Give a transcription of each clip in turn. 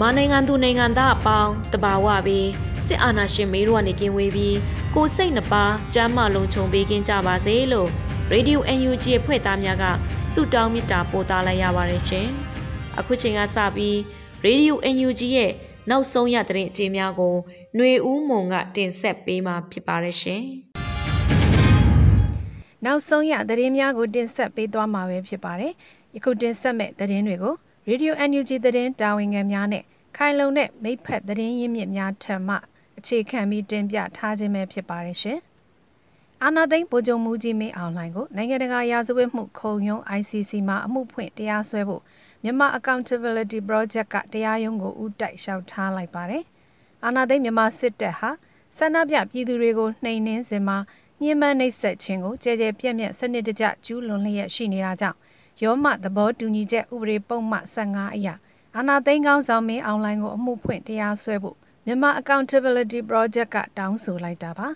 မြန်မာနိုင်ငံသူနိုင်ငံသားအပေါင်းတဘာဝပြီးစစ်အာဏာရှင်မေးတို့ကနေကင်းဝေးပြီးကိုစိတ်နှပါကျမ်းမာလုံးခြုံပေးကင်းကြပါစေလို့ Radio UNG ရဲ့ဖွဲ့သားများကဆုတောင်းမေတ္တာပို့သလိုက်ရပါတယ်ရှင်။အခုချိန်ကစပြီး Radio UNG ရဲ့နောက်ဆုံးရသတင်းအကြေများကိုຫນွေဦးမုံကတင်ဆက်ပေးမှာဖြစ်ပါတယ်ရှင်။နောက်ဆုံးရသတင်းများကိုတင်ဆက်ပေးသွားမှာပဲဖြစ်ပါတယ်။ယခုတင်ဆက်မဲ့သတင်းတွေကို Radio NUG သတင်းတာဝန်ခံများနဲ့ခိုင်လုံတဲ့မိဖက်သတင်းရင်းမြစ်များထံမှအခြေခံပြီးတင်ပြထားခြင်းပဲဖြစ်ပါတယ်ရှင်။အာနာသိန်းဗိုလ်ချုပ်မူကြီးမင်းအောင်လှိုင်ကိုနိုင်ငံတကာရာဇဝတ်မှုခုံရုံး ICC မှာအမှုဖွင့်တရားစွဲဖို့မြန်မာ Accountability Project ကတရားရုံးကိုဥတိုက်လျှောက်ထားလိုက်ပါတယ်။အာနာသိန်းမြန်မာစစ်တပ်ဟာဆန္ဒပြပြည်သူတွေကိုနှိမ်နင်းစင်မှာညှဉ်းပန်းနှိပ်စက်ခြင်းကိုကြဲကြဲပြန့်ပြန့်စနစ်တကျကျူးလွန်လျက်ရှိနေတာကြောင့် ရောမသဘောတူညီချက်ဥပဒေပုံမှန်15အရာအာနာသိန်းကောင်းဆောင်မင်းအွန်လိုင်းကိုအမှုဖွင့်တရားစွဲဖို့မြန်မာ Accountability Project ကတောင်းဆိုလိုက်တာပါ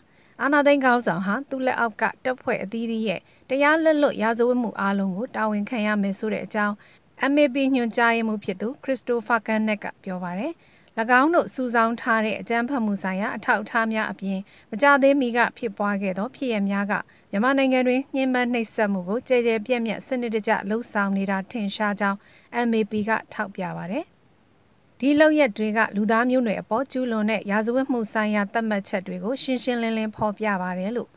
အာနာသိန်းကောင်းဆောင်ဟာသူ့လက်အောက်ကတပ်ဖွဲ့အသီးသီးရဲ့တရားလက်လွတ်ရာဇဝတ်မှုအလုံးကိုတာဝန်ခံရမယ်ဆိုတဲ့အကြောင်း MAP ညွှန်ကြားရေးမှူးဖြစ်သူခရစ်စတိုဖာကန်နက်ကပြောပါတယ်၎င်းတို့စုဆောင်းထားတဲ့အကြမ်းဖက်မှုဆိုင်ရာအထောက်အထားများအပြင်မကြသေးမီကဖြစ်ပွားခဲ့သောဖြစ်ရများက မြန်မာနိုင်ငံတွင်ညှဉ်းပန်းနှိပ်စက်မှုကိုကြဲကြဲပြန့်ပြန့်စနစ်တကျလှုပ်ဆောင်နေတာထင်ရှားကြောင်း MAP ကထောက်ပြပါတယ်။ဒီလောက်ရက်တွေကလူသားမျိုးနွယ်အပေါ်ကျူးလွန်တဲ့ရာဇဝတ်မှုဆိုင်ရာသတ်မှတ်ချက်တွေကိုရှင်းရှင်းလင်းလင်းဖော်ပြပါတယ်လို့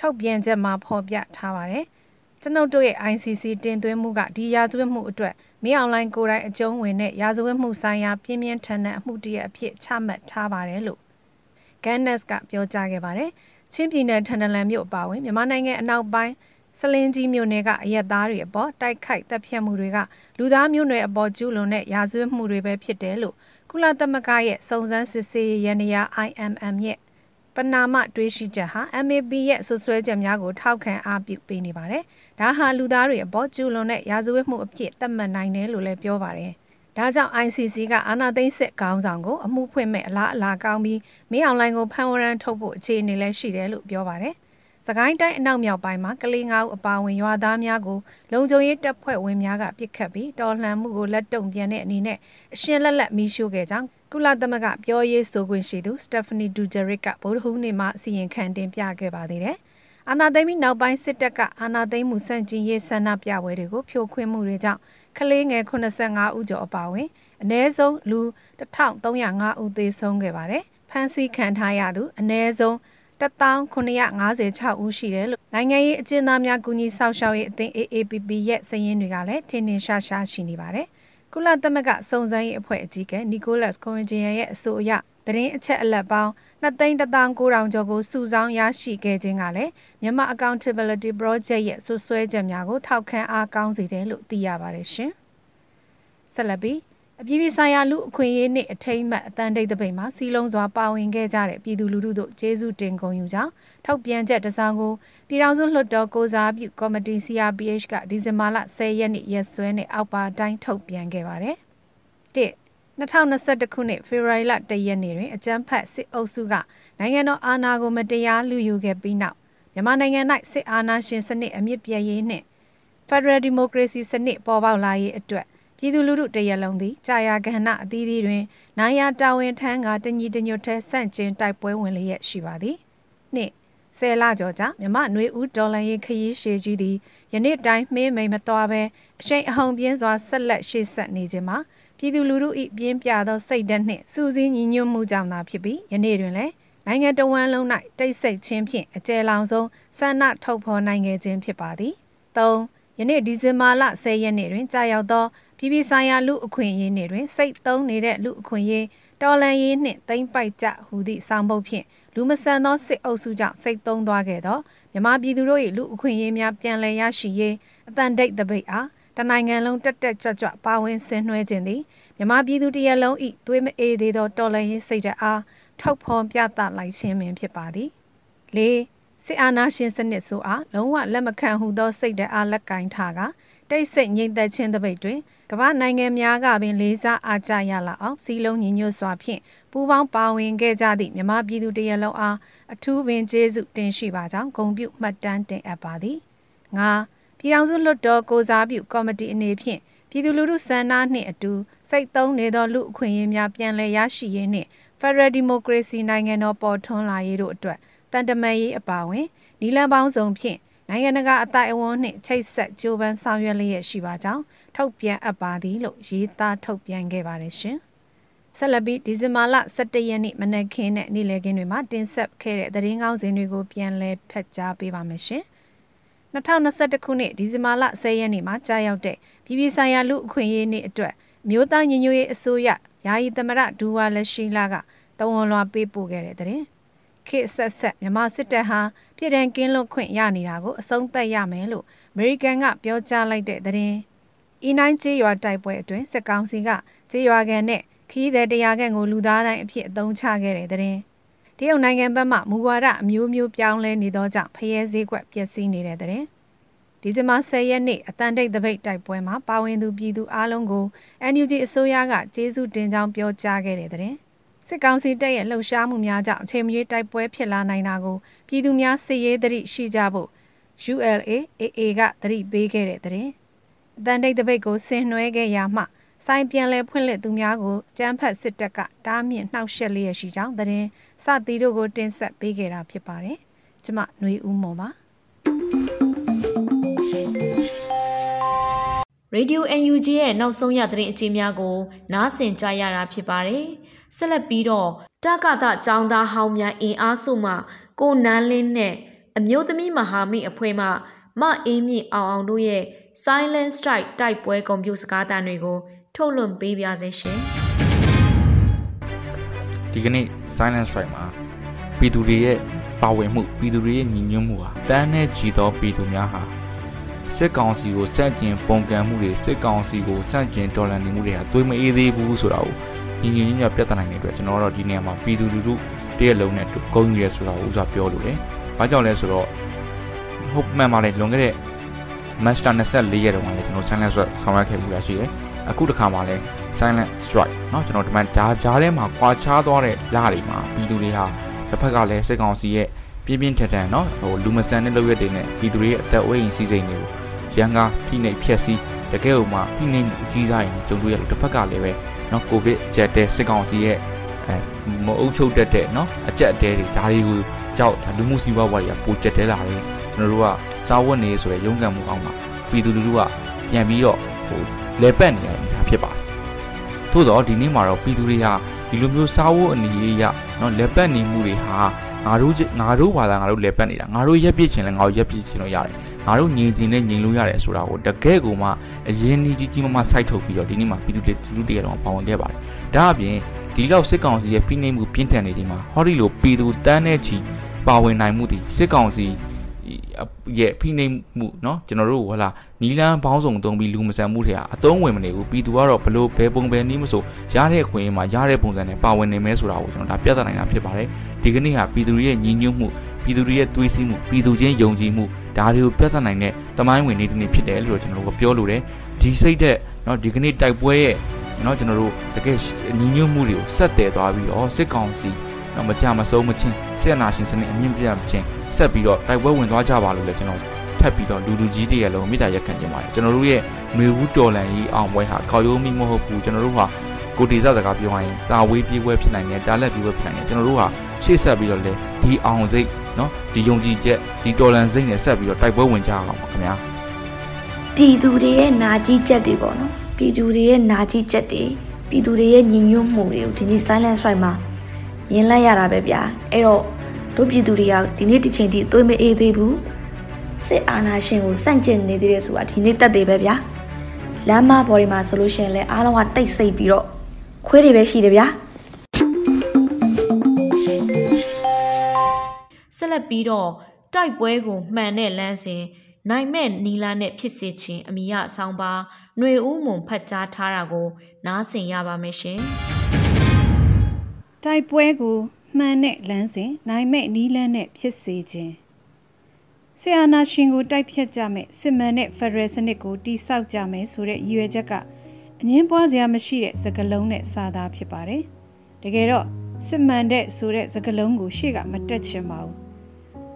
ထုတ်ပြန်ချက်မှာဖော်ပြထားပါတယ်။ကျွန်ုပ်တို့ရဲ့ ICC တင်သွင်းမှုကဒီရာဇဝတ်မှုအတွက်မင်းအွန်လိုင်းကိုယ်တိုင်အကျုံးဝင်တဲ့ရာဇဝတ်မှုဆိုင်ရာပြင်းပြင်းထန်ထန်အမှုတရအဖြစ်ချမှတ်ထားပါတယ်လို့ Gannes ကပြောကြားခဲ့ပါတယ်။ ချင်းပြည်နယ်ထန်တလန်မြို့အပါအဝင်မြန်မာနိုင်ငံအနောက်ပိုင်းစလင်းကြီးမြို့နယ်ကအရက်သားတွေအပေါ်တိုက်ခိုက်တပ်ဖြတ်မှုတွေကလူသားမျိုးနွယ်အပေါ်ကျူးလွန်တဲ့ရာဇဝတ်မှုတွေပဲဖြစ်တယ်လို့ကုလသမဂ္ဂရဲ့စုံစမ်းစစ်ဆေးရေးရန်ရာ IMM ရဲ့ပနာမတွေးရှိချက်ဟာ MAP ရဲ့ဆွဆွဲချက်များကိုထောက်ခံအားပြုပေးနေပါတယ်။ဒါဟာလူသားတွေအပေါ်ကျူးလွန်တဲ့ရာဇဝတ်မှုအဖြစ်သတ်မှတ်နိုင်တယ်လို့လည်းပြောပါတယ်။ ဒါကြောင့် ICC ကအာဏာသိမ်းစစ်ခေါင်းဆောင်ကိုအမှုဖွင့်မဲ့အလားအလာကောင်းပြီးမင်းအောင်လိုင်းကိုဖမ်းဝရမ်းထုတ်ဖို့အခြေအနေလည်းရှိတယ်လို့ပြောပါတယ်။စကိုင်းတိုင်းအနောက်မြောက်ပိုင်းမှာကလေးငါးဦးအပါအဝင်ရွာသားများကိုလုံခြုံရေးတပ်ဖွဲ့ဝင်များကပစ်ခတ်ပြီးတော်လှန်မှုကိုလက်တုံပြန်တဲ့အနေနဲ့အရှင်းလက်လက်မီးရှို့ခဲ့ကြောင်းကုလသမဂ္ဂပြောရေးဆိုခွင့်ရှိသူစတက်ဖနီဒူဂျရစ်ကဗုဒ္ဓဟူးနေ့မှာအစီရင်ခံတင်ပြခဲ့ပါသေးတယ်။အာနာသိမ်းပြီးနောက်ပိုင်းစစ်တပ်ကအာနာသိမ်းမှုစန့်ကျင်ရေးဆန္ဒပြပွဲတွေကိုဖြိုခွင်းမှုတွေကြောင့် ကလေးငယ်85ဦးကျော်အပါအဝင်အ ਨੇ ဆုံးလူ1305ဦးသေဆုံးခဲ့ပါတယ်။ဖမ်းဆီးခံထားရသူအ ਨੇ ဆုံး1956ဦးရှိတယ်လို့နိုင်ငံရေးအကျဉ်းသားများကူညီဆောက်ရှောက်ရေးအသင်း AAPP ရဲ့စာရင်းတွေကလည်းထင်ထင်ရှားရှားရှိနေပါတယ်။ကုလသမဂ္ဂစုံစမ်းရေးအဖွဲ့အကြီးအကဲနီကိုလတ်ကိုရင်ဂျီယန်ရဲ့အဆိုအရသတင်းအချက်အလက်ပေါင်း 2,19000ကျော်ကိုစုဆောင်းရရှိခဲ့ခြင်းကလည်းမြန်မာ Accountability Project ရဲ့ဆွဆွဲချက်များကိုထောက်ခံအားကောင်းစေတယ်လို့သိရပါတယ်ရှင်။ဆက်လက်ပြီးအပြည်ပြည်ဆိုင်ရာလူအခွင့်အရေးနှင့်အထိမ့်မှတ်အတန်တိတ်တပိတ်မှာစီလုံးစွာပါဝင်ခဲ့ကြတဲ့ပြည်သူလူထုတို့ကျေးဇူးတင်ဂုဏ်ယူကြောင်းထောက်ပြန်ချက်တစောင်းကိုပြည်ထောင်စုလွှတ်တော်ကိုစားပြုကော်မတီ CRPH ကဒီဇင်ဘာလ10ရက်နေ့ရက်စွဲနဲ့အောက်ပါတိုင်းထုတ်ပြန်ခဲ့ပါတယ်။၁ 2021ခုနှစ်ဖေဖော်ဝါရီလ1ရက်နေ့တွင်အကြမ်းဖက်စစ်အုပ်စုကနိုင်ငံတော်အာဏာကိုမတရားလူယူခဲ့ပြီးနောက်မြန်မာနိုင်ငံ၌စစ်အာဏာရှင်စနစ်အမြင့်ပြည့်ရေးနှင့် Federal Democracy စနစ်ပေါ်ပေါက်လာရေးအတွက်ပြည်သူလူထုတရက်လုံးသည်ကြာယာကဏ္ဍအသီးသီးတွင်နိုင်ရတာဝန်ထမ်းကတညီတညွတ်ထဲဆန့်ကျင်တိုက်ပွဲဝင်လျက်ရှိပါသည်။နှစ်ဆယ်လကျော်ကြာမြမနွေဦးဒေါ်လာရေးခရီးရှည်ကြီးသည်ယနေ့တိုင်းမှေးမိန်မသွားဘဲအရှိန်အဟုန်ပြင်းစွာဆက်လက်ရှေ့ဆက်နေခြင်းမှာ ပြည်သူလူထု၏ပြင်းပြသောစိတ်ဓာတ်နှင့်စူးစီးညီညွတ်မှုကြောင့်သာဖြစ်ပြီးယနေ့တွင်လည်းနိုင်ငံတော်ဝန်လုံး၌တိတ်ဆိတ်ခြင်းဖြင့်အကျယ်လောင်ဆုံးဆန္ဒထုတ်ဖော်နိုင်ခဲ့ခြင်းဖြစ်ပါသည်၃ယနေ့ဒီဇင်ဘာလ10ရက်နေ့တွင်ကြာရောက်သောပြည်ပဆိုင်ရာလူအခွင့်အရေးနေ့တွင်စိတ်သုံးနေတဲ့လူအခွင့်အရေးတော်လန်ရေးနှင့်တိမ့်ပိုက်ကြဟူသည့်ဆောင်ပုတ်ဖြင့်လူမဆန်သောစစ်အုပ်စုကြောင့်စိတ်သုံးသွားခဲ့သောမြမပြည်သူတို့၏လူအခွင့်အရေးများပြန်လည်ရရှိရေးအတန်တိတ်တပိတ်အား တနိုင်ငံလုံးတက်တက်ကြွကြွပါဝင်ဆင်နွှဲခြင်းသည်မြမပြည်သူတရလုံးဤသွေးမအေးသေးသောတော်လှန်ရေးစိတ်ဓာတ်အားထုတ်ဖော်ပြသလိုက်ခြင်းပင်ဖြစ်ပါသည်၄စစ်အာဏာရှင်စနစ်ဆိုအားလုံးဝလက်မခံဟုသောစိတ်ဓာတ်အားလက်ကင်ထားကတိတ်ဆိတ်ငြိမ်သက်ခြင်းတပိတ်တွင်ကမ္ဘာနိုင်ငံများကပင်လေးစားအားကြရလာအောင်စီလုံးညီညွတ်စွာဖြင့်ပူးပေါင်းပါဝင်ခဲ့ကြသည့်မြမပြည်သူတရလုံးအားအထူးပင်ကျေးဇူးတင်ရှိပါကြောင်းဂုဏ်ပြုမှတ်တမ်းတင်အပ်ပါသည်၅ ပြည်ထောင်စုလွှတ်တော်ကိုစားပြုကော်မတီအနေဖြင့်ပြည်သူလူထုစံနာနှင့်အတူစိတ်သုံးနေသောလူအခွင့်အရေးများပြန်လည်ရရှိရေးနှင့် Federal Democracy နိုင်ငံတော်ပေါ်ထွန်းလာရေးတို့အတွက်တန်တမာရေးအပါအဝင်နီလန်ပေါင်းစုံဖြင့်နိုင်ငံတကာအတိုင်းအဝန်းနှင့်ချိတ်ဆက်ကြိုးပမ်းဆောင်ရွက်လျက်ရှိပါကြောင်းထုတ်ပြန်အပ်ပါသည်လို့ရေးသားထုတ်ပြန်ခဲ့ပါတယ်ရှင်။ဆက်လက်ပြီးဒီဇင်ဘာလ17ရက်နေ့မနက်ခင်းနဲ့နေ့လယ်ခင်းတွေမှာတင်ဆက်ခဲ့တဲ့သတင်းကောင်းစင်တွေကိုပြန်လည်ဖတ်ကြားပေးပါမယ်ရှင်။ 2021ခုနှစ်ဒီဇင်ဘာလ10ရက်နေ့မှာကြာရောက်တဲ့ပြည်ပဆိုင်ရာလူအခွင့်အရေးနေ့အတွက်မြို့သားညီညွတ်ရေးအစိုးရယာယီသမရဒူဝါလက်ရှိလာကတဝန်လွှာပေးပို့ခဲ့တဲ့တဲ့ခေတ်ဆက်ဆက်မြမစစ်တပ်ဟာပြည်ထန်ကင်းလွတ်ခွင့်ရနေတာကိုအဆုံးသတ်ရမယ်လို့အမေရိကန်ကပြောကြားလိုက်တဲ့တဲ့အီနိုင်ကျေးရွာတိုက်ပွဲအတွင်းစစ်ကောင်စီကကျေးရွာကန်နဲ့ခီးတဲ့တရားကန်ကိုလူသားတိုင်းအဖြစ်အသုံးချခဲ့တဲ့တဲ့ တရုတ်နိုင်ငံဘက်မှမူဝါဒအမျိုးမျိုးပြောင်းလဲနေသောကြောင့်ဖျဲစည်းကွက်ပျက်စီးနေတဲ့တဲ့ဒီဇင်ဘာ10ရက်နေ့အတန်တိတ်တပိတ်တိုက်ပွဲမှာပါဝင်သူပြည်သူအလုံးကို NUG အစိုးရကကျေးဇူးတင်ကြောင်းပြောကြားခဲ့တဲ့တဲ့စစ်ကောင်စီတပ်ရဲ့လှုပ်ရှားမှုများကြောင့်အချိန်မရွေးတိုက်ပွဲဖြစ်လာနိုင်တာကိုပြည်သူများစစ်ရေးသတိရှိကြဖို့ ULA AA ကသတိပေးခဲ့တဲ့တဲ့အတန်တိတ်တပိတ်ကိုဆင်နွှဲခဲ့ရမှစိုင်းပြန်လဲဖွင့်လှစ်သူများကိုကျန်းဖတ်စစ်တပ်ကတားမြစ်နှောက်ယှက်လျက်ရှိကြောင်းသတင်း စသီတို့ကိုတင်ဆက်ပေးခဲ့တာဖြစ်ပါတယ်။ကျမຫນွေဦးမော်ပါ Radio UNG ရဲ့နောက်ဆုံးရသတင်းအကျဉ်းများကိုနားဆင်ကြရတာဖြစ်ပါတယ်။ဆက်လက်ပြီးတော့တက္ကသចောင်းသားဟောင်းများအင်အားစုမှကိုနန်းလင်းနဲ့အမျိုးသမီးမဟာမိတ်အဖွဲ့မှမအင်းမြင့်အောင်အောင်တို့ရဲ့ Silent Strike တိုက်ပွဲကွန်ပျူတာစကားသံတွေကို ထုတ်လွှင့်ပေးပါစေရှင်။ဒီကနေ့ Silent Strike မှာပြည်သူတွေရဲ့ပါဝင်မှုပြည်သူတွေရဲ့ညီညွတ်မှုဟာတန်းနဲ့ကြည်သောပြည်သူများဟာစစ်ကောင်စီကိုစန့်ကျင်ပုံကံမှုတွေစစ်ကောင်စီကိုစန့်ကျင်ဒေါ်လာနေမှုတွေဟာသွေးမအေးသေးဘူးဆိုတာကိုညီညီညွတ်ညွတ်ပြသနိုင်တဲ့အတွက်ကျွန်တော်တို့ဒီနေရာမှာပြည်သူလူထုတရက်လုံးနဲ့ဂုဏ်ယူရဲဆိုတာကိုဥစားပြောလို့တယ်။ဘာကြောင့်လဲဆိုတော့ဟုတ်မှန်ပါလေလွန်ခဲ့တဲ့ Master 24ရက်တုန်းကလည်းကျွန်တော် silent strike ဆောင်ရွက်ခဲ့မှုရရှိတယ်။အခုတစ်ခါမှလည်း silent strike เนาะကျွန်တော်ဒီမှာဒါကြားထဲမှာကွာခြားသွားတဲ့လတွေမှာပြည်သူတွေဟာတစ်ဖက်ကလည်းစစ်ကောင်စီရဲ့ပြင်းပြင်းထန်ထန်เนาะဟိုလူမဆန်တဲ့လုပ်ရက်တွေနဲ့ပြည်သူတွေရဲ့အသက်အိုးအိမ်စီးစိမ်တွေကိုရန်ကားဖိနှိပ်ဖျက်ဆီးတကယ်ဥမှာဖိနှိပ်အကြီးစားရင်ကြုံတွေ့ရလို့တစ်ဖက်ကလည်းပဲเนาะကိုဗစ်ဂျက်တဲ့စစ်ကောင်စီရဲ့အဲမအုပ်ချုပ်တတ်တဲ့เนาะအကြက်အတဲတွေဒါတွေကိုကြောက်လူမှုစီးပွားဘဝတွေကပိုကျက်တဲလာတယ်ကျွန်တော်တို့ကစားဝတ်နေဆိုရယ်ရုန်းကန်မှုအောက်မှာပြည်သူလူထုကပြန်ပြီးတော့ဟိုလဲပတ်နေရတာဖြစ်ပါတယ် ထို့တော့ဒီနေ့မှာတော့ပြည်သူတွေဟာဒီလိုမျိုးစားဝတ်အနေရနော်လက်ပတ်နေမှုတွေဟာငါတို့ငါတို့ဘာသာငါတို့လက်ပတ်နေတာငါတို့ရက်ပြစ်ချင်လဲငါတို့ရက်ပြစ်ချင်လို့ရတယ်ငါတို့ညီတင်နဲ့ညီလို့ရတယ်ဆိုတာကိုတကယ်ကိုမှအရင်ကြီးကြီးမားမားစိုက်ထုတ်ပြီးတော့ဒီနေ့မှာပြည်သူတွေသူတို့တရတော်ပေါဝင်ခဲ့ပါတယ်ဒါအပြင်ဒီလောက်စစ်ကောင်စီရဲ့ဖိနှိပ်မှုပြင်းထန်နေချိန်မှာဟောဒီလိုပြည်သူတန်းတဲ့ချီပါဝင်နိုင်မှုဒီစစ်ကောင်စီ ရဲ့ဖိနှိပ်မှုเนาะကျွန်တော်တို့ဟလာနီလန်းဘောင်းဆောင်သုံးပြီးလူမဆန်မှုတွေဟာအတုံးဝင်မနေဘူးပြည်သူကတော့ဘလို့ဘယ်ပုံပဲနည်းမဆိုရတဲ့ခွင့်မှာရတဲ့ပုံစံနဲ့ပါဝင်နေမဲဆိုတာကိုကျွန်တော်ဒါပြသနိုင်တာဖြစ်ပါတယ်ဒီကနေ့ဟာပြည်သူရဲ့ညီညွတ်မှုပြည်သူရဲ့သွေးစည်းမှုပြည်သူချင်းယုံကြည်မှုဒါတွေကိုပြသနိုင်တဲ့တမိုင်းဝင်နေ့တစ်နေ့ဖြစ်တယ်လို့ကျွန်တော်တို့ပြောလို့တယ်ဒီစိတ်တဲ့เนาะဒီကနေ့တိုက်ပွဲရဲ့เนาะကျွန်တော်တို့တကယ်ညီညွတ်မှုတွေကိုဆက်တည်သွားပြီးတော့စစ်ကောင်စီတော့မကြမဆုံးမချင်းစစ်အာဏာရှင်စနစ်အမြင့်ပြတ်ခြင်း ဆက်ပြီးတော့တိုက်ပွဲဝင်သွားကြပါလို့လည်းကျွန်တော်ထပ်ပြီးတော့လူလူကြီးတွေရဲ့လုံးမေတ္တာရက်ခံခြင်းပါတယ်ကျွန်တော်တို့ရဲ့မေဘူးတော်လန်ကြီးအောင်ပွဲဟာခေါရိုးမိမဟုတ်ဘူးကျွန်တော်တို့ဟာကိုတီစစကားပြောရရင်တာဝေးပြေးပွဲဖြစ်နိုင်တယ်တာလက်ပြေးပွဲဖြစ်နိုင်တယ်ကျွန်တော်တို့ဟာရှေ့ဆက်ပြီးတော့လေဒီအောင်စိတ်နော်ဒီယုံကြည်ချက်ဒီတော်လန်စိတ်နဲ့ဆက်ပြီးတော့တိုက်ပွဲဝင်ကြအောင်ပါခင်ဗျာပြည်သူတွေရဲ့နာကြီးချက်တွေပေါ့နော်ပြည်သူတွေရဲ့နာကြီးချက်တွေပြည်သူတွေရဲ့ညီညွတ်မှုတွေကိုဒီနေ့ silent strike မှာမြင်လိုက်ရတာပဲဗျာအဲ့တော့ တို့ပြည်သူတွေကဒီနေ့ဒီချိန်ထိအသွေးမအေးသေးဘူးစစ်အာဏာရှင်ကိုစန့်ကျင်နေသေးတယ်ဆိုတာဒီနေ့တက်သေးပဲဗျာလမ်းမပေါ်ဒီမှာဆိုလို့ရှိရင်လည်းအားလုံးကတိတ်ဆိတ်ပြီးတော့ခွေးတွေပဲရှိတယ်ဗျာဆက်လက်ပြီးတော့တိုက်ပွဲကိုမှန်တဲ့လမ်းစဉ်နိုင်မဲ့နီလာနဲ့ဖြစ်စေခြင်းအမိရအဆောင်ပါຫນွေဦးမုံဖတ်ကြားထားတာကို နားဆင်ရပါမယ်ရှင်တိုက်ပွဲကို မှန်တဲ့လမ်းစဉ်နိုင်မဲ့နီလန်းနဲ့ဖြစ်စေခြင်းဆီယနာရှင်ကိုတိုက်ဖြတ်ကြမယ်စစ်မှန်တဲ့ဖက်ဒရယ်စနစ်ကိုတိဆောက်ကြမယ်ဆိုတဲ့ရည်ရွယ်ချက်ကအငင်းပွားစရာမရှိတဲ့စကလုံးနဲ့စာသားဖြစ်ပါတယ်တကယ်တော့စစ်မှန်တဲ့ဆိုတဲ့စကလုံးကိုရှေ့ကမတက်ချင်ပါဘူး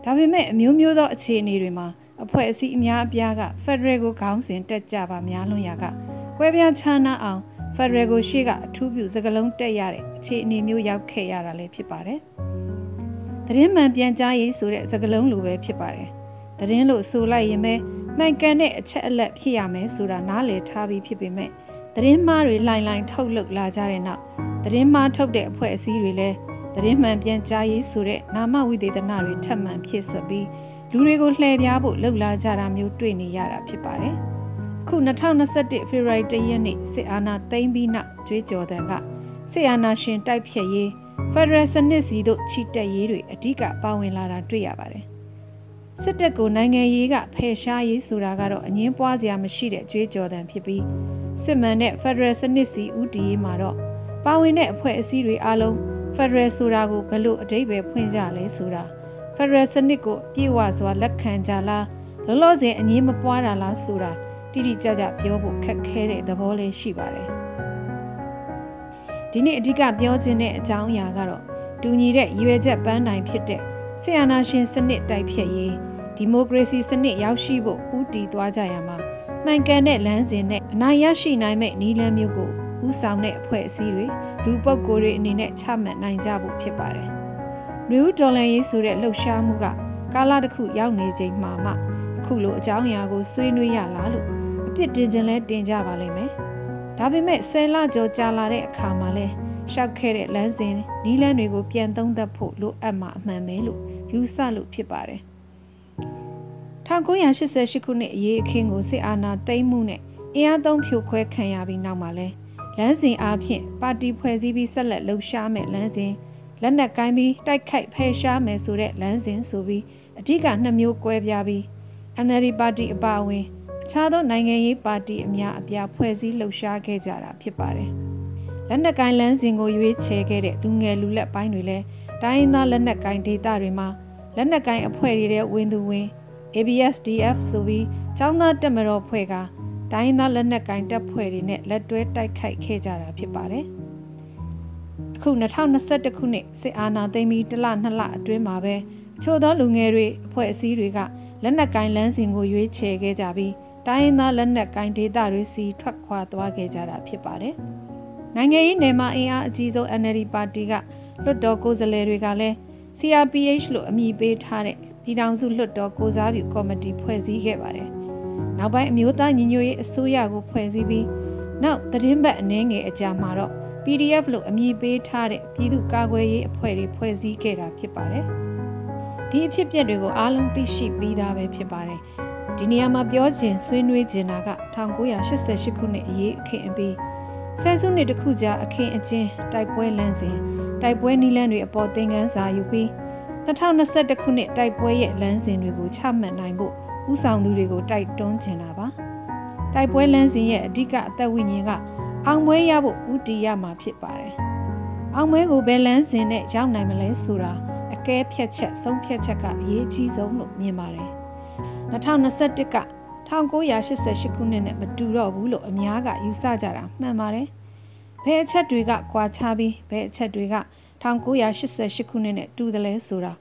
ဒါပေမဲ့အမျိုးမျိုးသောအခြေအနေတွေမှာအဖွဲ့အစည်းအများအပြားကဖက်ဒရယ်ကိုခေါင်းစဉ်တက်ကြပါများလွန်ရာကကွဲပြားခြားနားအောင် ဖက်ဒရယ်ကိုရှေ့ကအထူးပြုစကလုံးတက်ရတဲ့အခြေအနေမျိုးရောက်ခဲ့ရတာလည်းဖြစ်ပါတယ်။သတင်းမှန်ပြန်ကြားရေးဆိုတဲ့စကလုံးလိုပဲဖြစ်ပါတယ်။သတင်းလို့ဆိုလိုက်ရင်ပဲမှန်ကန်တဲ့အချက်အလက်ဖြစ်ရမယ်ဆိုတာနားလည်ထားပြီးဖြစ်ပေမဲ့သတင်းမှားတွေလိုင်လိုင်ထုတ်လုပ်လာကြတဲ့နောက်သတင်းမှားထုတ်တဲ့အဖွဲ့အစည်းတွေလည်းသတင်းမှန်ပြန်ကြားရေးဆိုတဲ့နာမဝိသေသနတွေထပ်မံဖြစ်ဆွပြီးလူတွေကိုလှည့်ပြားဖို့လှုပ်လာကြတာမျိုးတွေ့နေရတာဖြစ်ပါတယ်။ ခု2021ဖေဖော်ဝါရီလရက်နေ့စစ်အာဏာသိမ်းပြီးနောက်ကြွေးကြော်တဲ့ကစစ်အာဏာရှင်တိုက်ဖြတ်ရေးဖက်ဒရယ်စနစ်စီတို့ချီတက်ရေးတွေအ धिक ပါဝင်လာတာတွေ့ရပါတယ်။စစ်တပ်ကိုနိုင်ငံရေးကဖယ်ရှားရေးဆိုတာကတော့အငင်းပွားစရာမရှိတဲ့ကြွေးကြော်သံဖြစ်ပြီးစစ်မှန်တဲ့ဖက်ဒရယ်စနစ်စီဦးတည်ရေးမှာတော့ပါဝင်တဲ့အဖွဲ့အစည်းတွေအားလုံးဖက်ဒရယ်ဆိုတာကိုဘယ်လိုအတိတ်ပဲဖွင့်ကြလဲဆိုတာဖက်ဒရယ်စနစ်ကိုပြေဝစွာလက်ခံကြလားလောလောဆယ်အငင်းမပွားတာလားဆိုတာ တိတိကျကျပြောဖို့ခက်ခဲတဲ့သဘောလေးရှိပါတယ်ဒီနေ့အဓိကပြောခြင်းတဲ့အကြောင်းအရာကတော့တူညီတဲ့ရည်ရွယ်ချက်ပန်းတိုင်ဖြစ်တဲ့ဆီယနာရှင်စနစ်တိုက်ဖြတ်ရေးဒီမိုကရေစီစနစ်ရောက်ရှိဖို့ဦးတည်သွားကြရမှာမှန်ကန်တဲ့လမ်းစဉ်နဲ့အနိုင်ရရှိနိုင်မဲ့နည်းလမ်းမျိုးကိုဦးဆောင်တဲ့အဖွဲ့အစည်းတွေလူပုဂ္ဂိုလ်တွေအနေနဲ့ချမှတ်နိုင်ကြဖို့ဖြစ်ပါတယ်။နယူးဒေါ်လန်ရေးဆိုတဲ့လှုပ်ရှားမှုကကာလတစ်ခုရောက်နေချိန်မှာမှအခုလိုအကြောင်းအရာကိုဆွေးနွေးရလားလို့ အပြစ်တင်ခြင်းလဲတင်ကြပါလိမ့်မယ်။ဒါပေမဲ့ဆယ်လကျော်ကြာလာတဲ့အခါမှာလဲရှောက်ခဲ့တဲ့လမ်းစဉ်နီးလန်းတွေကိုပြန်သုံးသပ်ဖို့လိုအပ်မှာအမှန်ပဲလို့ယူဆလို့ဖြစ်ပါတယ်။1988ခုနှစ်အရေးအခင်းကိုစစ်အာဏာသိမ်းမှုနဲ့အင်အားသုံးဖြိုခွဲခံရပြီးနောက်မှာလဲလမ်းစဉ်အားဖြင့်ပါတီဖွဲ့စည်းပြီးဆက်လက်လှုပ်ရှားမယ်လမ်းစဉ်လက်နက်ကိုင်းပြီးတိုက်ခိုက်ဖယ်ရှားမယ်ဆိုတဲ့လမ်းစဉ်ဆိုပြီးအဓိကနှစ်မျိုးကွဲပြားပြီး NLD ပါတီအပါအဝင်အ ခြားသောနိုင်ငံရေးပါတီအများအပြားဖွဲ့စည်းလှုပ်ရှားခဲ့ကြတာဖြစ်ပါတယ်။လက်နက်ကိုင်းလမ်းစဉ်ကိုရွေးချယ်ခဲ့တဲ့လူငယ်လူလက်ပိုင်းတွေလည်းတိုင်းရင်းသားလက်နက်ကိုင်းဒေသတွေမှာလက်နက်ကိုင်းအဖွဲ့တွေတဲ့ဝင်သူဝင် ABSDF ဆိုပြီးចောင်းသားတက်မတော်ဖွဲ့ကတိုင်းသားလက်နက်ကင်တပ်ဖွဲ့တွေနဲ့လက်တွဲတိုက်ခိုက်ခဲ့ကြတာဖြစ်ပါတယ်။အခု2021ခုနှစ်စစ်အာဏာသိမ်းပြီးတစ်လနှစ်လအတွင်းမှာပဲအချို့သောလူငယ်တွေအဖွဲ့အစည်းတွေကလက်နက်ကင်လမ်းစဉ်ကိုရွေးချယ်ခဲ့ကြပြီး တိုင်းသားလက်နက်ကင်ဒေသတွေစီထွက်ခွာသွားခဲ့ကြတာဖြစ်ပါတယ်။နိုင်ငံရေးနယ်မှာအင်အားအကြီးဆုံး NLD ပါတီကလွှတ်တော်ကိုယ်စားလှယ်တွေကလည်း CRPH လို့အမည်ပေးထားတဲ့ပြည်ထောင်စုလွှတ်တော်ကိုစားပြုကော်မတီဖွဲ့စည်းခဲ့ပါတယ်။နောက်ပိုင်းအမျိုးသားညီညွတ်ရေးအစိုးရကိုဖွဲ့စည်းပြီးနောက်သတင်းပတ်အနှဲငယ်အကြာမှာတော့ PDF လို့အမည်ပေးထားတဲ့ပြည်သူ့ကာကွယ်ရေးအဖွဲ့တွေဖွဲ့စည်းခဲ့တာဖြစ်ပါတယ်။ဒီအဖြစ်အပျက်တွေကိုအားလုံးသိရှိပြီးသားပဲဖြစ်ပါတယ်။ ဒီနေရာမှာပြောချင်ဆွေးနွေးချင်တာက1988ခုနှစ်အရေးအခင်းအပြီးဆယ်စုနှစ်တစ်ခုကြာအခင်းအကျင်းတိုက်ပွဲလမ်းစဉ်တိုက်ပွဲနီးလန်းတွေအပေါ်သင်ခန်းစာယူပြီး2021ခုနှစ်တိုက်ပွဲရဲ့လမ်းစဉ်တွေကိုချမှတ်နိုင်ဖို့ဥဆောင်သူတွေကိုတိုက်တွန်းချင်တာပါတိုက်ပွဲလမ်းစဉ်ရဲ့အဓိကအသက်ဝိညာဉ်ကအောင်ပွဲရဖို့ဥတီရမှာဖြစ်ပါတယ်အောင်ပွဲကိုဘယ်လမ်းစဉ်နဲ့ရောက်နိုင်မလဲဆိုတာအကဲဖြတ်ချက်ဆုံးဖြတ်ချက်ကအရေးကြီးဆုံးလို့မြင်ပါတယ် 2021က1988ခုနှစ်နဲ့မတူတော့ဘူးလို့အများကယူဆကြတာမှန်ပါတယ်ဘယ်အချက်တွေကကွာခြားပြီးဘယ်အချက်တွေက1988ခုနှစ်နဲ့တူတယ်လဲဆိုတာ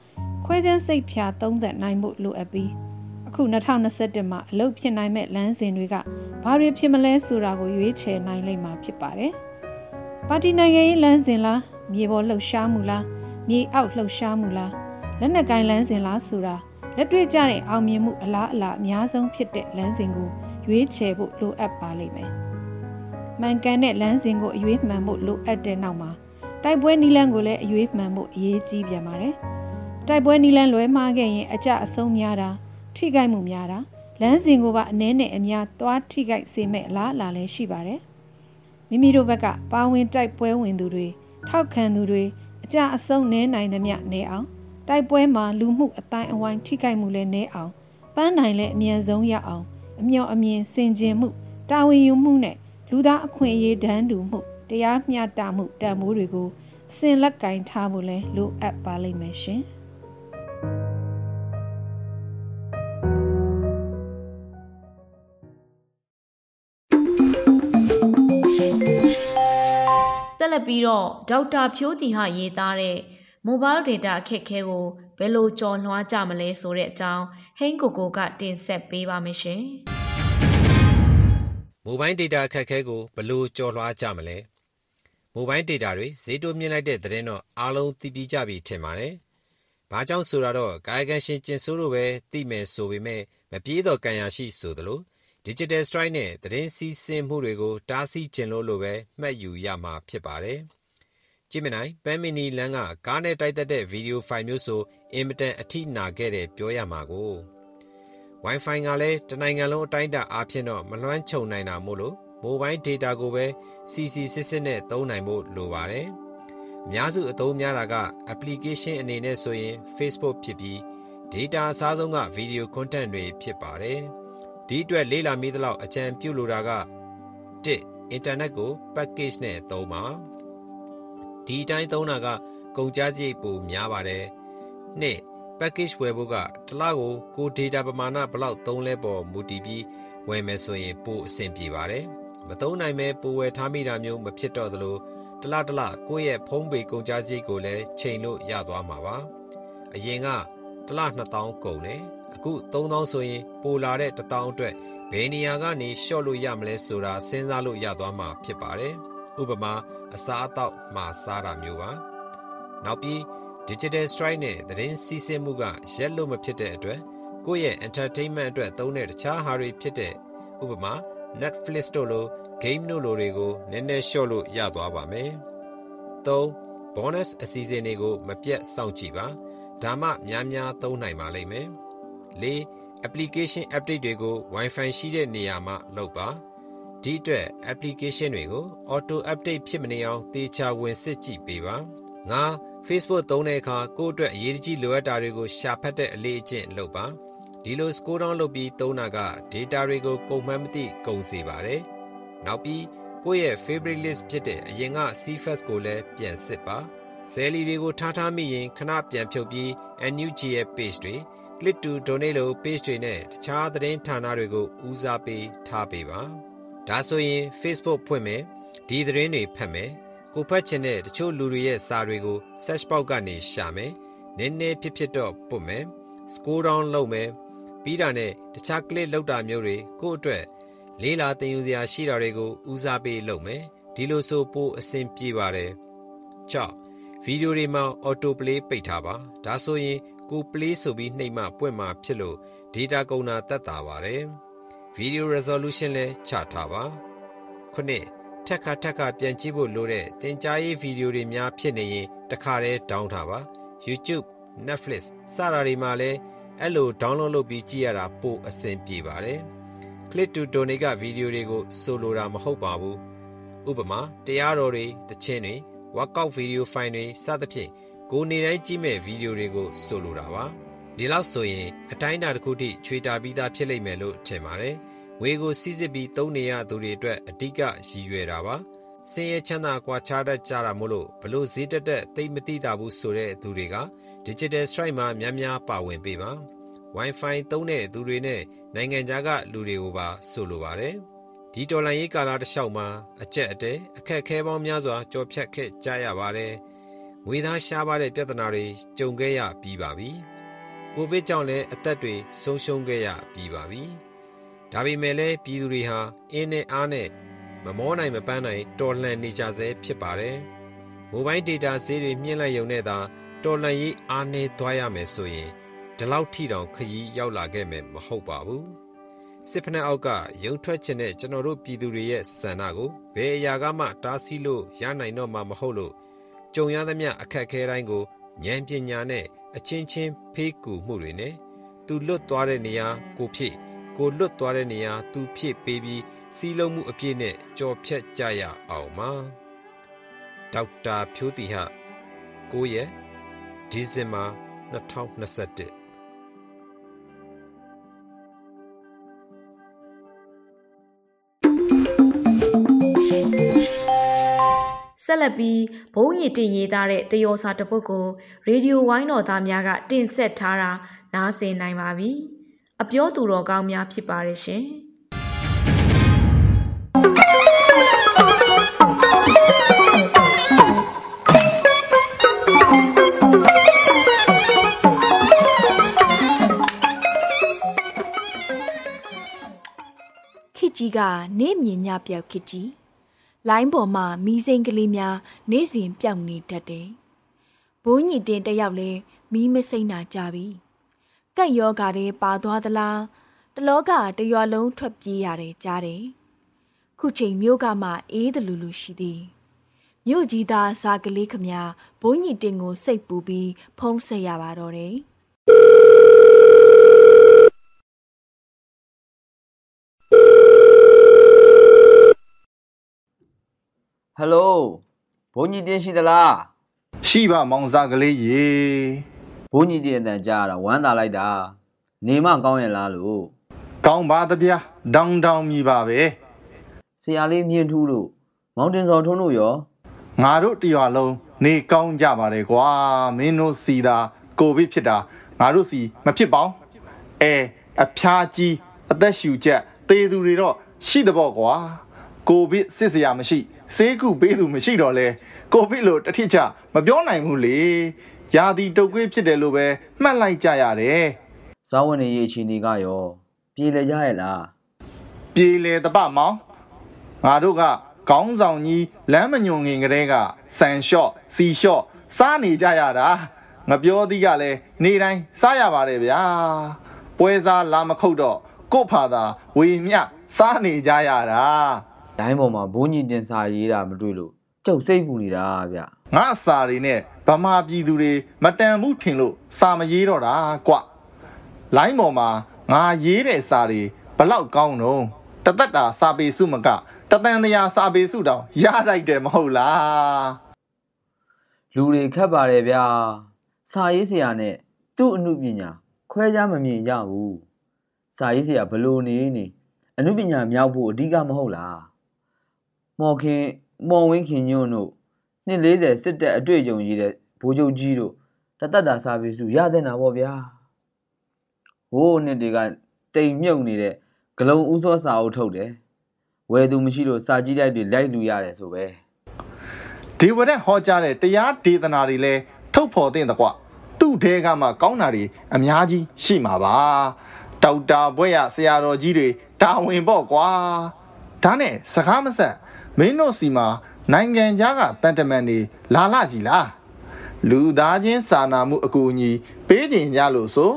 ခွဲခြမ်းစိတ်ဖြာသုံးသပ်နိုင်ဖို့လိုအပ်ပြီးအခု2021မှာအလုပ်ဖြစ်နိုင်မဲ့လမ်းစဉ်တွေကဘာတွေဖြစ်မလဲဆိုတာကိုရွေးချယ်နိုင်လိမ့်မှာဖြစ်ပါတယ်။ပါတီနိုင်ငံရေးလမ်းစဉ်လားမြေပေါ်လှုပ်ရှားမှုလားမြေအောက်လှုပ်ရှားမှုလားလက်နက်ကင်လန်းစဉ်လားဆိုတာ လက်တွေ့ကျတဲ့အောင်မြင်မှုအလားအလာအများဆုံးဖြစ်တဲ့လမ်းစဉ်ကိုရွေးချယ်ဖို့လိုအပ်ပါလိမ့်မယ်။မှန်ကန်တဲ့လမ်းစဉ်ကိုအရွေးမှန်ဖို့လိုအပ်တဲ့နောက်မှာတိုက်ပွဲနီလန်းကိုလည်းအရွေးမှန်ဖို့အရေးကြီးပြန်ပါတယ်။တိုက်ပွဲနီလန်းလွဲမှားခဲ့ရင်အကြအဆုံးများတာထိခိုက်မှုများတာလမ်းစဉ်ကိုပါအနည်းနဲ့အများသွားထိခိုက်စေမဲ့အလားအလာလည်းရှိပါတယ်။မိမိတို့ဘက်ကပါဝင်တိုက်ပွဲဝင်သူတွေထောက်ခံသူတွေအကြအဆုံးနည်းနိုင်သမျှနည်းအောင် တိုက်ပွဲမှာလူမှုအတိုင်းအဝိုင်းထိခိုက်မှုလည်းနည်းအောင်ပန်းနိုင်လည်းအမြန်ဆုံးရအောင်အမျှော်အမြင်စင်ကြင်မှုတာဝန်ယူမှုနဲ့လူသားအခွင့်အရေးတန်းတူမှုတရားမျှတမှုတန်ဖိုးတွေကိုအစဉ်လက်ကင်ထားဖို့လဲလိုအပ်ပါလိမ့်မယ်ရှင်။ဆက်လက်ပြီးတော့ဒေါက်တာဖြိုးတီဟာရေးသားတဲ့ mobile data အခက်အခဲကိုဘယ်လိုကျော်လွှားကြမလဲဆိုတဲ့အကြောင်းဟိန်းကိုကိုကတင်ဆက်ပေးပါမယ်ရှင်။ mobile data အခက်အခဲကိုဘယ်လိုကျော်လွှားကြမလဲ။ mobile data တွေဈေးတိုးမြင့်လိုက်တဲ့သတင်းတော့အားလုံးသိပြီးကြပြီထင်ပါတယ်။ဘာကြောင့်ဆိုတော့ကာယကံရှင်ကျင်ဆိုးတို့ပဲသိမယ်ဆိုပေမဲ့မပြေးတော့ကံရရှိဆိုသလို Digital Strike နဲ့သတင်းစီးဆင်းမှုတွေကိုတားဆီးကျင်လို့လို့ပဲမှတ်ယူရမှာဖြစ်ပါတယ်။ ကြည့်မနိုင်ပန်းမီနီလန်းကကားနဲ့တိုက်သက်တဲ့ဗီဒီယိုဖိုင်မျိုးဆိုအင်မတန်အထိနာခဲ့တယ်ပြောရမှာကို Wi-Fi ကလည်းတနိုင်ငံလုံးအတိုင်းအတာအားဖြင့်တော့မလွှမ်းခြုံနိုင်တာမို့လို့ mobile data ကိုပဲ CC စစ်စစ်နဲ့သုံးနိုင်ဖို့လိုပါတယ်။အများစုအသုံးများတာက application အနေနဲ့ဆိုရင် Facebook ဖြစ်ပြီး data အစားဆုံးက video content တွေဖြစ်ပါတယ်။ဒီအတွက်လေးလာမိသလောက်အကြံပြုလိုတာက1 internet ကို package နဲ့သုံးပါ ဒီအတိုင်းသုံးတာကကုန်ကျစရိတ်ပိုများပါတယ်2 package ဝယ်ဖို့ကတစ်လကိုကို data ပမာဏဘလောက်သုံးလဲပေါ်မူတည်ပြီးဝယ်မယ်ဆိုရင်ပိုအဆင်ပြေပါတယ်မသုံးနိုင်မဲ့ပိုဝယ်ထားမိတာမျိုးမဖြစ်တော့သလိုတလတလကိုယ့်ရဲ့ဖုံးပေကုန်ကျစရိတ်ကိုလည်းချိန်လို့ရသွားမှာပါအရင်ကတလ2000ကုန်တယ်အခု3000ဆိုရင်ပိုလာတဲ့1000အတွက်ဘယ်နေရာကနေရှော့လို့ရမလဲဆိုတာစဉ်းစားလို့ရသွားမှာဖြစ်ပါတယ် ဥပမာအစားအသောက်မှာစားတာမျိုးပါနောက်ပြီး digital strike နဲ့သတင်းစီးဆင်းမှုကရက်လို့မဖြစ်တဲ့အတွက်ကိုယ့်ရဲ့ entertainment အတွက်သုံးတဲ့တခြားဟာတွေဖြစ်တဲ့ဥပမာ Netflix တို့လို game တို့လိုတွေကိုနည်းနည်းလျှော့လို့ရသွားပါမယ်3 bonus အစီအစဉ်တွေကိုမပြတ်စောင့်ကြည့်ပါဒါမှများများသုံးနိုင်ပါလိမ့်မယ်၄ application update တွေကို Wi-Fi ရှိတဲ့နေရာမှာလုပ်ပါ ဒီအတွက် application တွေကို auto update ဖြစ်မနေအောင်တေချာဝင်စစ်ကြည့်ပေးပါငါ Facebook သုံးတဲ့အခါကိုယ့်အတွက်အရေးကြီးလိုအပ်တာတွေကိုရှာဖတ်တဲ့အလေးအကျင့်လုပ်ပါဒီလို scroll down လုပ်ပြီးသုံးတာက data တွေကိုကုန်မှန်းမသိကုန်စေပါတယ်နောက်ပြီးကိုယ့်ရဲ့ favorite list ဖြစ်တဲ့အရင်က CFS ကိုလည်းပြန်စစ်ပါဆယ်လီတွေကိုထားထားမိရင်ခဏပြန်ဖြုတ်ပြီး NUG ရဲ့ page တွေ click to donate လို့ page တွေနဲ့တခြားသတင်းဌာနတွေကိုဦးစားပေးထားပေးပါ ဒါဆိုရင် Facebook ဖွင့်မယ်ဒီသတင်းတွေဖတ်မယ်ကိုဖတ်ချင်တဲ့တချို့လူတွေရဲ့စာတွေကို search box ကနေရှာမယ်နည်းနည်းဖြစ်ဖြစ်တော့ပုတ်မယ် scroll down လုပ်မယ်ပြီးတာနဲ့တခြား click လောက်တာမျိုးတွေကိုယ့်အတွက်လေးလာသင်ယူစရာရှိတာတွေကိုဦးစားပေးလုပ်မယ်ဒီလိုဆိုပိုအဆင်ပြေပါတယ်6ဗီဒီယိုတွေမှာ auto play ပိတ်ထားပါဒါဆိုရင်ကို play ဆိုပြီးနှိပ်မှပွင့်မှာဖြစ်လို့ data ကုန်တာတက်တာပါတယ် video resolution လည်းချထားပါခုနှစ်ထက်ခါထက်ခါပြန်ကြည့်ဖို့လိုတဲ့သင်ကြားရေးဗီဒီယိုတွေများဖြစ်နေရင်တခါတည်းဒေါင်းထားပါ YouTube Netflix စတာတွေမှာလည်းအဲ့လို download လုပ်ပြီးကြည့်ရတာပိုအဆင်ပြေပါတယ် click to donate ကဗီဒီယိုတွေကိုဆိုလိုတာမဟုတ်ပါဘူးဥပမာတရားတော်တွေတခြင်းတွေ workout video file တွေစသဖြင့်ကိုနေတိုင်းကြည့်မဲ့ဗီဒီယိုတွေကိုဆိုလိုတာပါ ဒီလောက်ဆိုရင်အတိုင်းအတာတစ်ခုထိချွေတာပြီးသားဖြစ်လိမ့်မယ်လို့ထင်ပါတယ်ငွေကိုစီးစစ်ပြီးသုံးနေရသူတွေအတွက်အဓိကရည်ရွယ်တာပါစင်ရချမ်းသာကွာခြားတတ်ကြတာမို့လို့ဘလို့ဈေးတက်တက်သိမသိတာဘူးဆိုတဲ့သူတွေက Digital Strike မှာများများပါဝင်ပေးပါ Wi-Fi သုံးတဲ့သူတွေနဲ့နိုင်ငံခြားကလူတွေကိုပါဆိုလိုပါတယ်ဒီတော်လန်ရေးကာလတစ်လျှောက်မှာအကျက်အတဲအခက်ခဲပေါင်းများစွာကြော်ဖြတ်ခဲ့ကြရပါတယ်ငွေသားရှားပါတဲ့ပြဿနာတွေကြုံခဲ့ရပြီးပါပြီ ကိုဗစ်ကြောင့်လည်းအသက်တွေဆုံးရှုံးခဲ့ရပြီးပါပြီဒါပေမဲ့လည်းပြည်သူတွေဟာအင်းနဲ့အားနဲ့မမောနိုင်မပန်းနိုင်တော်လှန်နေကြဆဲဖြစ်ပါတယ်မိုဘိုင်းဒေတာဈေးတွေမြင့်လိုက်ရုံနဲ့သာတော်လှန်ရေးအားနည်းသွားရမယ်ဆိုရင်ဒီလောက်ထိတောင်ခရီးရောက်လာခဲ့မယ်မဟုတ်ပါဘူးစစ်ဖက်နှက်အောက်ကရုံထွက်ခြင်းတဲ့ကျွန်တော်တို့ပြည်သူတွေရဲ့ဆန္ဒကိုဘယ်အရာကမှတားဆီးလို့ရနိုင်တော့မှာမဟုတ်လို့ကြုံရသမျှအခက်အခဲတိုင်းကိုဉာဏ်ပညာနဲ့ အချင်းချင်းဖေးကူမှုတွေနဲ့သူလွတ်သွားတဲ့နေရာကိုဖြစ်ကိုလွတ်သွားတဲ့နေရာသူဖြစ်ပေးပြီးစီးလုံးမှုအပြည့်နဲ့ကြော်ဖြတ်ကြရအောင်ပါဒေါက်တာဖြိုးတီဟ9ရက်ဒီဇင်ဘာ2021 ဆက်လက်ပြီးဘုံရည်တင်ရေးသားတဲ့တယောစာတစ်ပုဒ်ကိုရေဒီယိုဝိုင်းတော်သားများကတင်ဆက်ထားတာနားဆင်နိုင်ပါပြီ။အပြောသူတော်ကောင်းများဖြစ်ပါရဲ့ရှင်။ခစ်ကြီးကနေမြင်ညပြောက်ခစ်ကြီး လိုင်းပေါ်မှာမီးစိမ်းကလေးများနေ့စဉ်ပြောက်နေတတ်တယ်။ဘိုးညီတင်တယောက်လဲမီးမစိမ့်တာကြပြီ။ကက်ယောဂါတွေပါသွားသလားတလောကတရွာလုံးထွက်ပြေးရတယ်ကြားတယ်။ခုချိန်မြို့ကမှအေးတလူလူရှိသည်။မြို့ကြီးသားစားကလေးခမဘိုးညီတင်ကိုစိတ်ပူပြီးဖုံးဆက်ရပါတော့တယ်။ဟယ်လိုဘုန်း ကြီးတင်းရှိသလားရှိပါမောင်စားကလေးရေဘုန်းကြီးတင်းအတန်ကြားရတာဝမ်းသာလိုက်တာနေမကောင်းရဲ့လားလို့ကောင်းပါတဗျာဒေါင်ဒေါင်မြည်ပါပဲဆရာလေးမြင့်ထူးတို့မောင်တင်စော်ထွန်းတို့ရောငါတို့တရွာလုံးနေကောင်းကြပါတယ်ကွာမင်းတို့စီတာကိုဗစ်ဖြစ်တာငါတို့စီမဖြစ်ပေါင်းအဲအဖျားကြီးအသက်ရှူချက်သေသူတွေတော့ရှိတဲ့ပေါ့ကွာကိုဗစ်စစ်စရာမရှိ ဆေးကုပေးသူမရှိတော့လဲကိုဗစ်လို့တစ်ထစ်ချမပြောနိုင်ဘူးလေယာတီတုတ်ကွေးဖြစ်တယ်လို့ပဲမှတ်လိုက်ကြရတယ်ဇာဝင်နေရေးအချိန်တွေကရောပြေလည်ကြရဲ့လားပြေလေတပမောင်ငါတို့ကခေါင်းဆောင်ကြီးလမ်းမညွန်ငင်ကလေးကဆန်လျှော့စီလျှော့စားနေကြရတာငပြောသီးကလည်းနေတိုင်းစားရပါတယ်ဗျာပွဲစားလာမခုတ်တော့ကို့ဖာသာဝေမျှစားနေကြရတာ ဒိုင်းပေါ်မှာဘုန်းကြီးတင်စာရေးတာမတွေ့လို့ကျုပ်စိတ်ပူနေတာဗျငါစာတွေနဲ့ဗမာပြည်သူတွေမတန်ဘူးထင်လို့စာမရေးတော့တာကွလိုင်းပေါ်မှာငါရေးတဲ့စာတွေဘလောက်ကောင်းတော့တသက်တာစာပေစုမကတသန်တရားစာပေစုတောင်ရလိုက်တယ်မဟုတ်လားလူတွေခက်ပါတယ်ဗျာစာရေးဆရာနဲ့သူ့အမှုပညာခွဲခြားမမြင်ကြဘူးစာရေးဆရာဘလို့နေနေအမှုပညာမြောက်ဖို့အဓိကမဟုတ်လား မော်ခင်မော်ဝင်းခင်ညွန့်တို့နှစ်40စစ်တပ်အတွေ့အကြုံကြီးတဲ့ဘိုးချုပ်ကြီးတို့တသက်တာစာပေစုရတဲ့နာပေါ့ဗျာဟိုးနှစ်တွေကတိမ်မြုပ်နေတဲ့ဂလုံဥသောစာအုပ်ထုတ်တယ်ဝယ်သူမရှိလို့စာကြည့်တိုက်တွေလိုက်လူရတယ်ဆိုပဲဒေဝရက်ဟောကြားတဲ့တရားဒေသနာတွေလဲထုတ်ဖော်တဲ့တကွသူ့ထဲကမှကောင်းတာတွေအများကြီးရှိမှာပါဒေါက်တာဘွဲ့ရဆရာတော်ကြီးတွေတာဝန်ပေါ့ကွာဒါနဲ့စကားမဆက် မင်းတို့စီမှာနိုင်ငံခြားကတန်တမန်တွေလာလာကြီးလားလူသားချင်းစာနာမှုအကူအညီပေးကြင်ကြလို့ဆို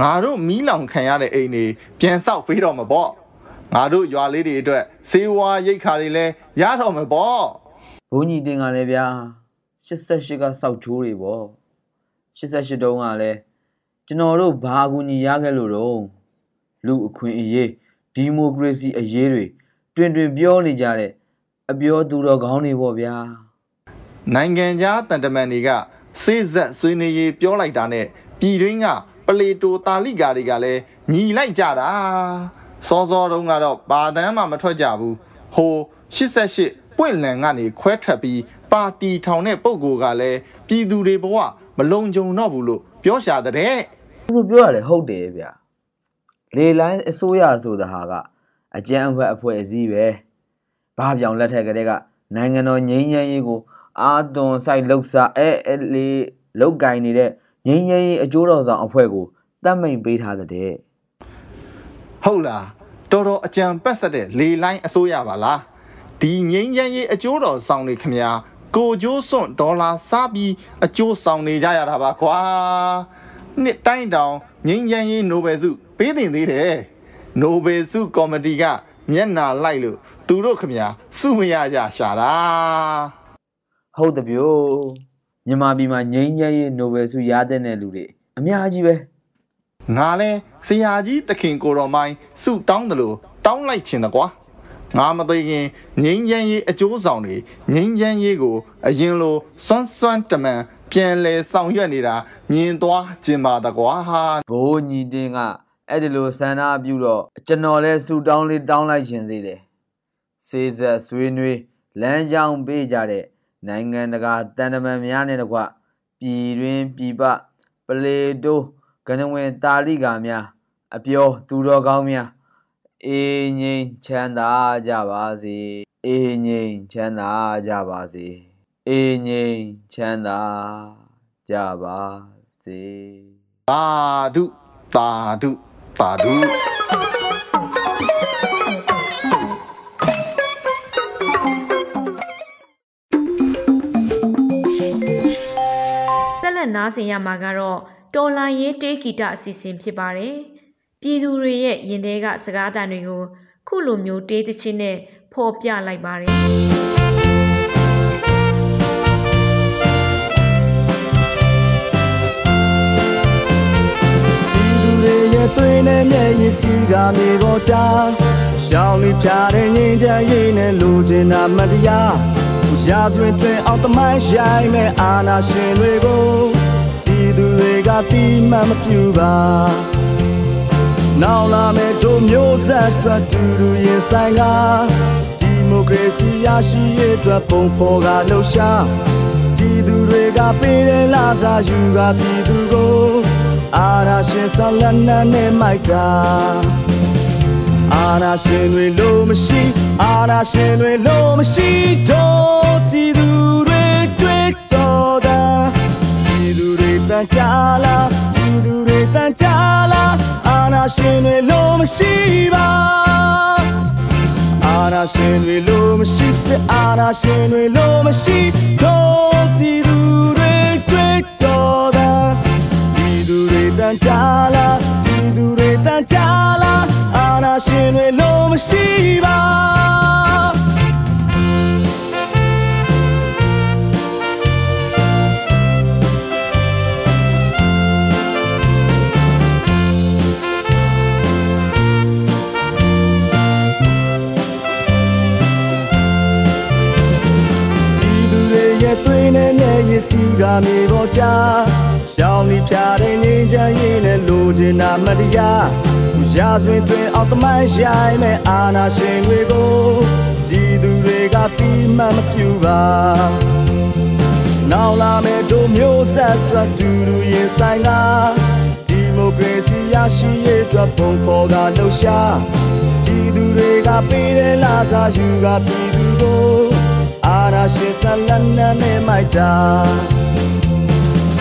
ငါတို့မီးလောင်ခံရတဲ့အိမ်တွေပြန်ဆောက်ပေးတော့မှာပေါ့ငါတို့ရွာလေးတွေအတွက်စေဝါရိတ်ခါတွေလဲရတော့မှာပေါ့ဘုန်းကြီးတင်ကလည်းဗျာ88ကစောက်ချိုးတွေပေါ့88တုံးကလည်းကျွန်တော်တို့ဘာအကူညီရခဲ့လို့တော့လူအခွင့်အရေးဒီမိုကရေစီအရေးတွေတွင်တွင်ပြောနေကြတဲ့ အပြောသူတော်ကောင်းတွေပေါ့ဗျာနိုင်ငံခြားတန်တမန်တွေကစေ့ဆက်ဆွေးနွေးရေးပြောလိုက်တာနဲ့ပြည်တွင်းကပလေတိုတာလိကာတွေကလည်းညီလိုက်ကြတာစောစောတုန်းကတော့ဘာတမ်းမှမထွက်ကြဘူးဟို88ပွင့်လန်ကနေခွဲထွက်ပြီးပါတီထောင်တဲ့ပုံကိုယ်ကလည်းပြည်သူတွေဘဝမလုံခြုံတော့ဘူးလို့ပြောရှာတဲ့သူတို့ပြောရတယ်ဟုတ်တယ်ဗျာလေလိုင်းအစိုးရဆိုတာဟာကအကြမ်းဖက်အဖွဲ့အစည်းပဲ ဘာပြောင်လက်ထက်ကလေးကနိုင်ငံတော်ငြိမ်းချမ်းရေးကိုအာသွန်ဆိုင်လှုပ်ရှားအဲအဲလေးလောက်ကင်နေတဲ့ငြိမ်းချမ်းရေးအကျိုးတော်ဆောင်အဖွဲ့ကိုတတ်မိန်ပေးထားတဲ့ဟုတ်လားတော်တော်အကြံပတ်ဆက်တဲ့လေလိုင်းအစိုးရပါလားဒီငိမ့်ချမ်းရေးအကျိုးတော်ဆောင်တွေခမညာကိုကျိုးစွန့်ဒေါ်လာစားပြီးအကျိုးဆောင်နေကြရတာပါကွာနှစ်တိုင်းတောင်ငင်းချမ်းရေးနိုဘယ်ဆုပေးတင်သေးတယ်နိုဘယ်ဆုကော်မတီကမျက်နာလိုက်လို့ သူတို့ခမညာစုမရကြရှာတာဟုတ်တယ်ဗျို့မြန်မာပြည်မှာငိမ့်ညံ့ရေးနိုဘယ်ဆုရတဲ့တဲ့လူတွေအများကြီးပဲငါလဲဆရာကြီးတခင်ကိုတော်မိုင်းစုတောင်းတယ်လို့တောင်းလိုက်ချင်တယ်ကွာငါမသိခင်ငိမ့်ချမ်းရေးအကျိုးဆောင်တွေငိမ့်ချမ်းရေးကို အရင်လိုစွမ်းစွမ်းတမန်ပြန်လဲဆောင်ရွက်နေတာမြင်သွားကျင်ပါတကွာဟာဘိုးညီတင်းကအဲ့ဒီလိုဆန္ဒပြုတော့ကျွန်တော်လဲဆူတောင်းလေးတောင်းလိုက်ရှင်သေးတယ် စေးဆက်ဆွေးနွေးလမ်းကြောင်းပေးကြတဲ့နိုင်ငံတကာတန်တမန်များနဲ့တကွပြည်တွင်ပြည်ပပလေတိုကနဝင်တာလိကာများအပြောသူတော်ကောင်းများအေးငိမ်ချမ်းသာကြပါစေအေးငိမ်ချမ်းသာကြပါစေအေးငိမ်ချမ်းသာကြပါစေသာဓုသာဓုသာဓု တက်လက်နားဆင်ရမှာကတော့တော်လိုင်းရေးတေးဂီတအစီအစဉ်ဖြစ်ပါတယ်။ပြည်သူတွေရဲ့ရင်ထဲကစကားသံတွေကိုခုလိုမျိုးတေးသချင်းနဲ့ဖော်ပြလိုက်ပါတယ်ပြည်သူတွေရဲ့သွေးနဲ့မျက်ရည်စီကမြေပေါ်ချရှောင်းလေးဖြာတဲ့ငြိမ်းချမ်းရေးနဲ့လူကျင်တာမတရားရာဇဝင်တွင်အောင်တမိုင်းရိုင်းမဲ့အာနာရှင်တွေကိုပြည်သူတွေ ကတိမှန်မပြူပါနောက်လာမဲ့တို့မျိုးဆက်အတွက်တူတူရင်ဆိုင်ကဒီမိုကရေစီရရှိရေးအတွက်ပုံဖော်ကလှူရှားပြည်သူတွေကပေးတဲ့လာစားယူကပြည်သူကိုအာရရှင်ဆလန်းနဲ့မိုက်တာအာရရှင်တွေလို့မရှိအာရရှင်တွေလို့မရှိတို့ပြည်သူတွေတွေ့တော်တာပြည်သူ တွေတန်ကြလားပြည်သူတွေတန်ကြလားအာရရှင်တွေလို့မရှိပါအာနာရှင်တွေလို့မရှိစစ်အာနာရှင်တွေလို့မရှိတို့ပြည်သူတွေတွေ့တော်တာပြည်သူတွေတန်ကြလားပြည်သူတွေတန်ကြလားအာနာရှင်တွေလို့မရှိပါ ည်စီကမြေပေါ်ချရှောင်းလီဖြာတဲ့ငြိမ်းချမ်းရေးနဲ့လူကျင်တာမတရားရာဇဝင်တွင်အောင်တမိုင်းရိုင်းမဲ့အာနာရှင်တွေကိုပြည်သူတွေကတိမှန်မပြူပါနောက်လာမဲ့တို့မျိုးဆက်အတွက်တူတူရင်ဆိုင်ကဒီမိုကရေစီရရှိရေးအတွက်ပုံပေါ်ကလှူရှားပြည်သူတွေကပေးတဲ့လာစားယူကပြည်သူကိုအာရရှိဆလန်းနဲ့မိုက်တာ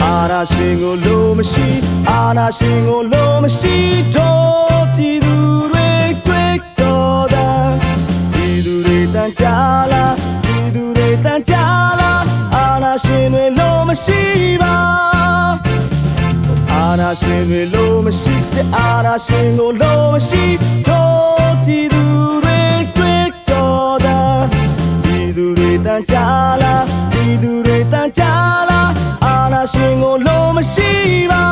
အာရရှိကိုလို့မရှိအာရရှိကိုလို့မရှိတို့ပြည်သူတွေတွေ့တော်တာပြည်သူတွေတန်ကြလားပြည်သူတွေတန်ကြလားအာရရှိတွေလို့မရှိပါအာနာရှင်တွေလို့မရှိစစ်အာနာရှင်ကိုလို့မရှိတို့ပြည်သူ တွေတန်ကြလားပြည်သူတွေတန်ကြလားအာနာရှင်ကိုလို့မရှိပါ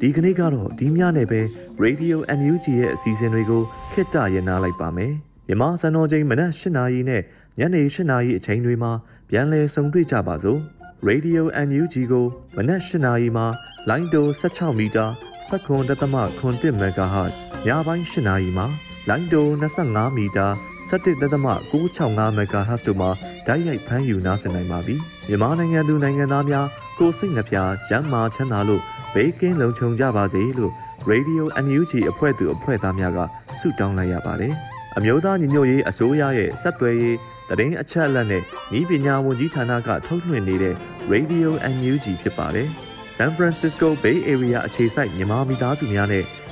ဒီကနေ့ကတော့ဒီညနေပဲ Radio NUG ရဲ့အစီအစဉ်တွေကိုခਿੱတရနာလိုက်ပါမယ်မြန်မာစံတော်ချိန်မနက်၈နာရီနဲ့ညနေ၈နာရီအချိန်တွေမှာပြန်လည်ဆုံတွေ့ကြပါစို့ Radio NUG ကိုမနက်၈နာရီမှာလိုင်းတို16မီတာ7.1 MHz ညပိုင်း၈နာရီမှာလိုင်းတို25မီတာ 17.665 MHz တို့မှာဓာတ်ရိုက်ဖမ်းယူနားဆင်နိုင်ပါပြီမြန်မာနိုင်ငံသူနိုင်ငံသားများကိုယ်စိတ်နှပြကျန်းမာချမ်းသာလို့ဘေးကင်းလုံခြုံကြပါစေလို့ Radio NUG အဖွဲ့သူအဖွဲ့သားများကဆုတောင်းလိုက်ရပါတယ်။အမျိုးသားညီညွတ်ရေးအစိုးရရဲ့စက်သွယ်ရေးတရင်အချက်အလက်နဲ့ဤပညာဝန်ကြီးဌာနကထုတ်လွှင့်နေတဲ့ Radio NUG ဖြစ်ပါတယ်။ San Francisco Bay Area အခြေစိုက်မြန်မာမိသားစုများနဲ့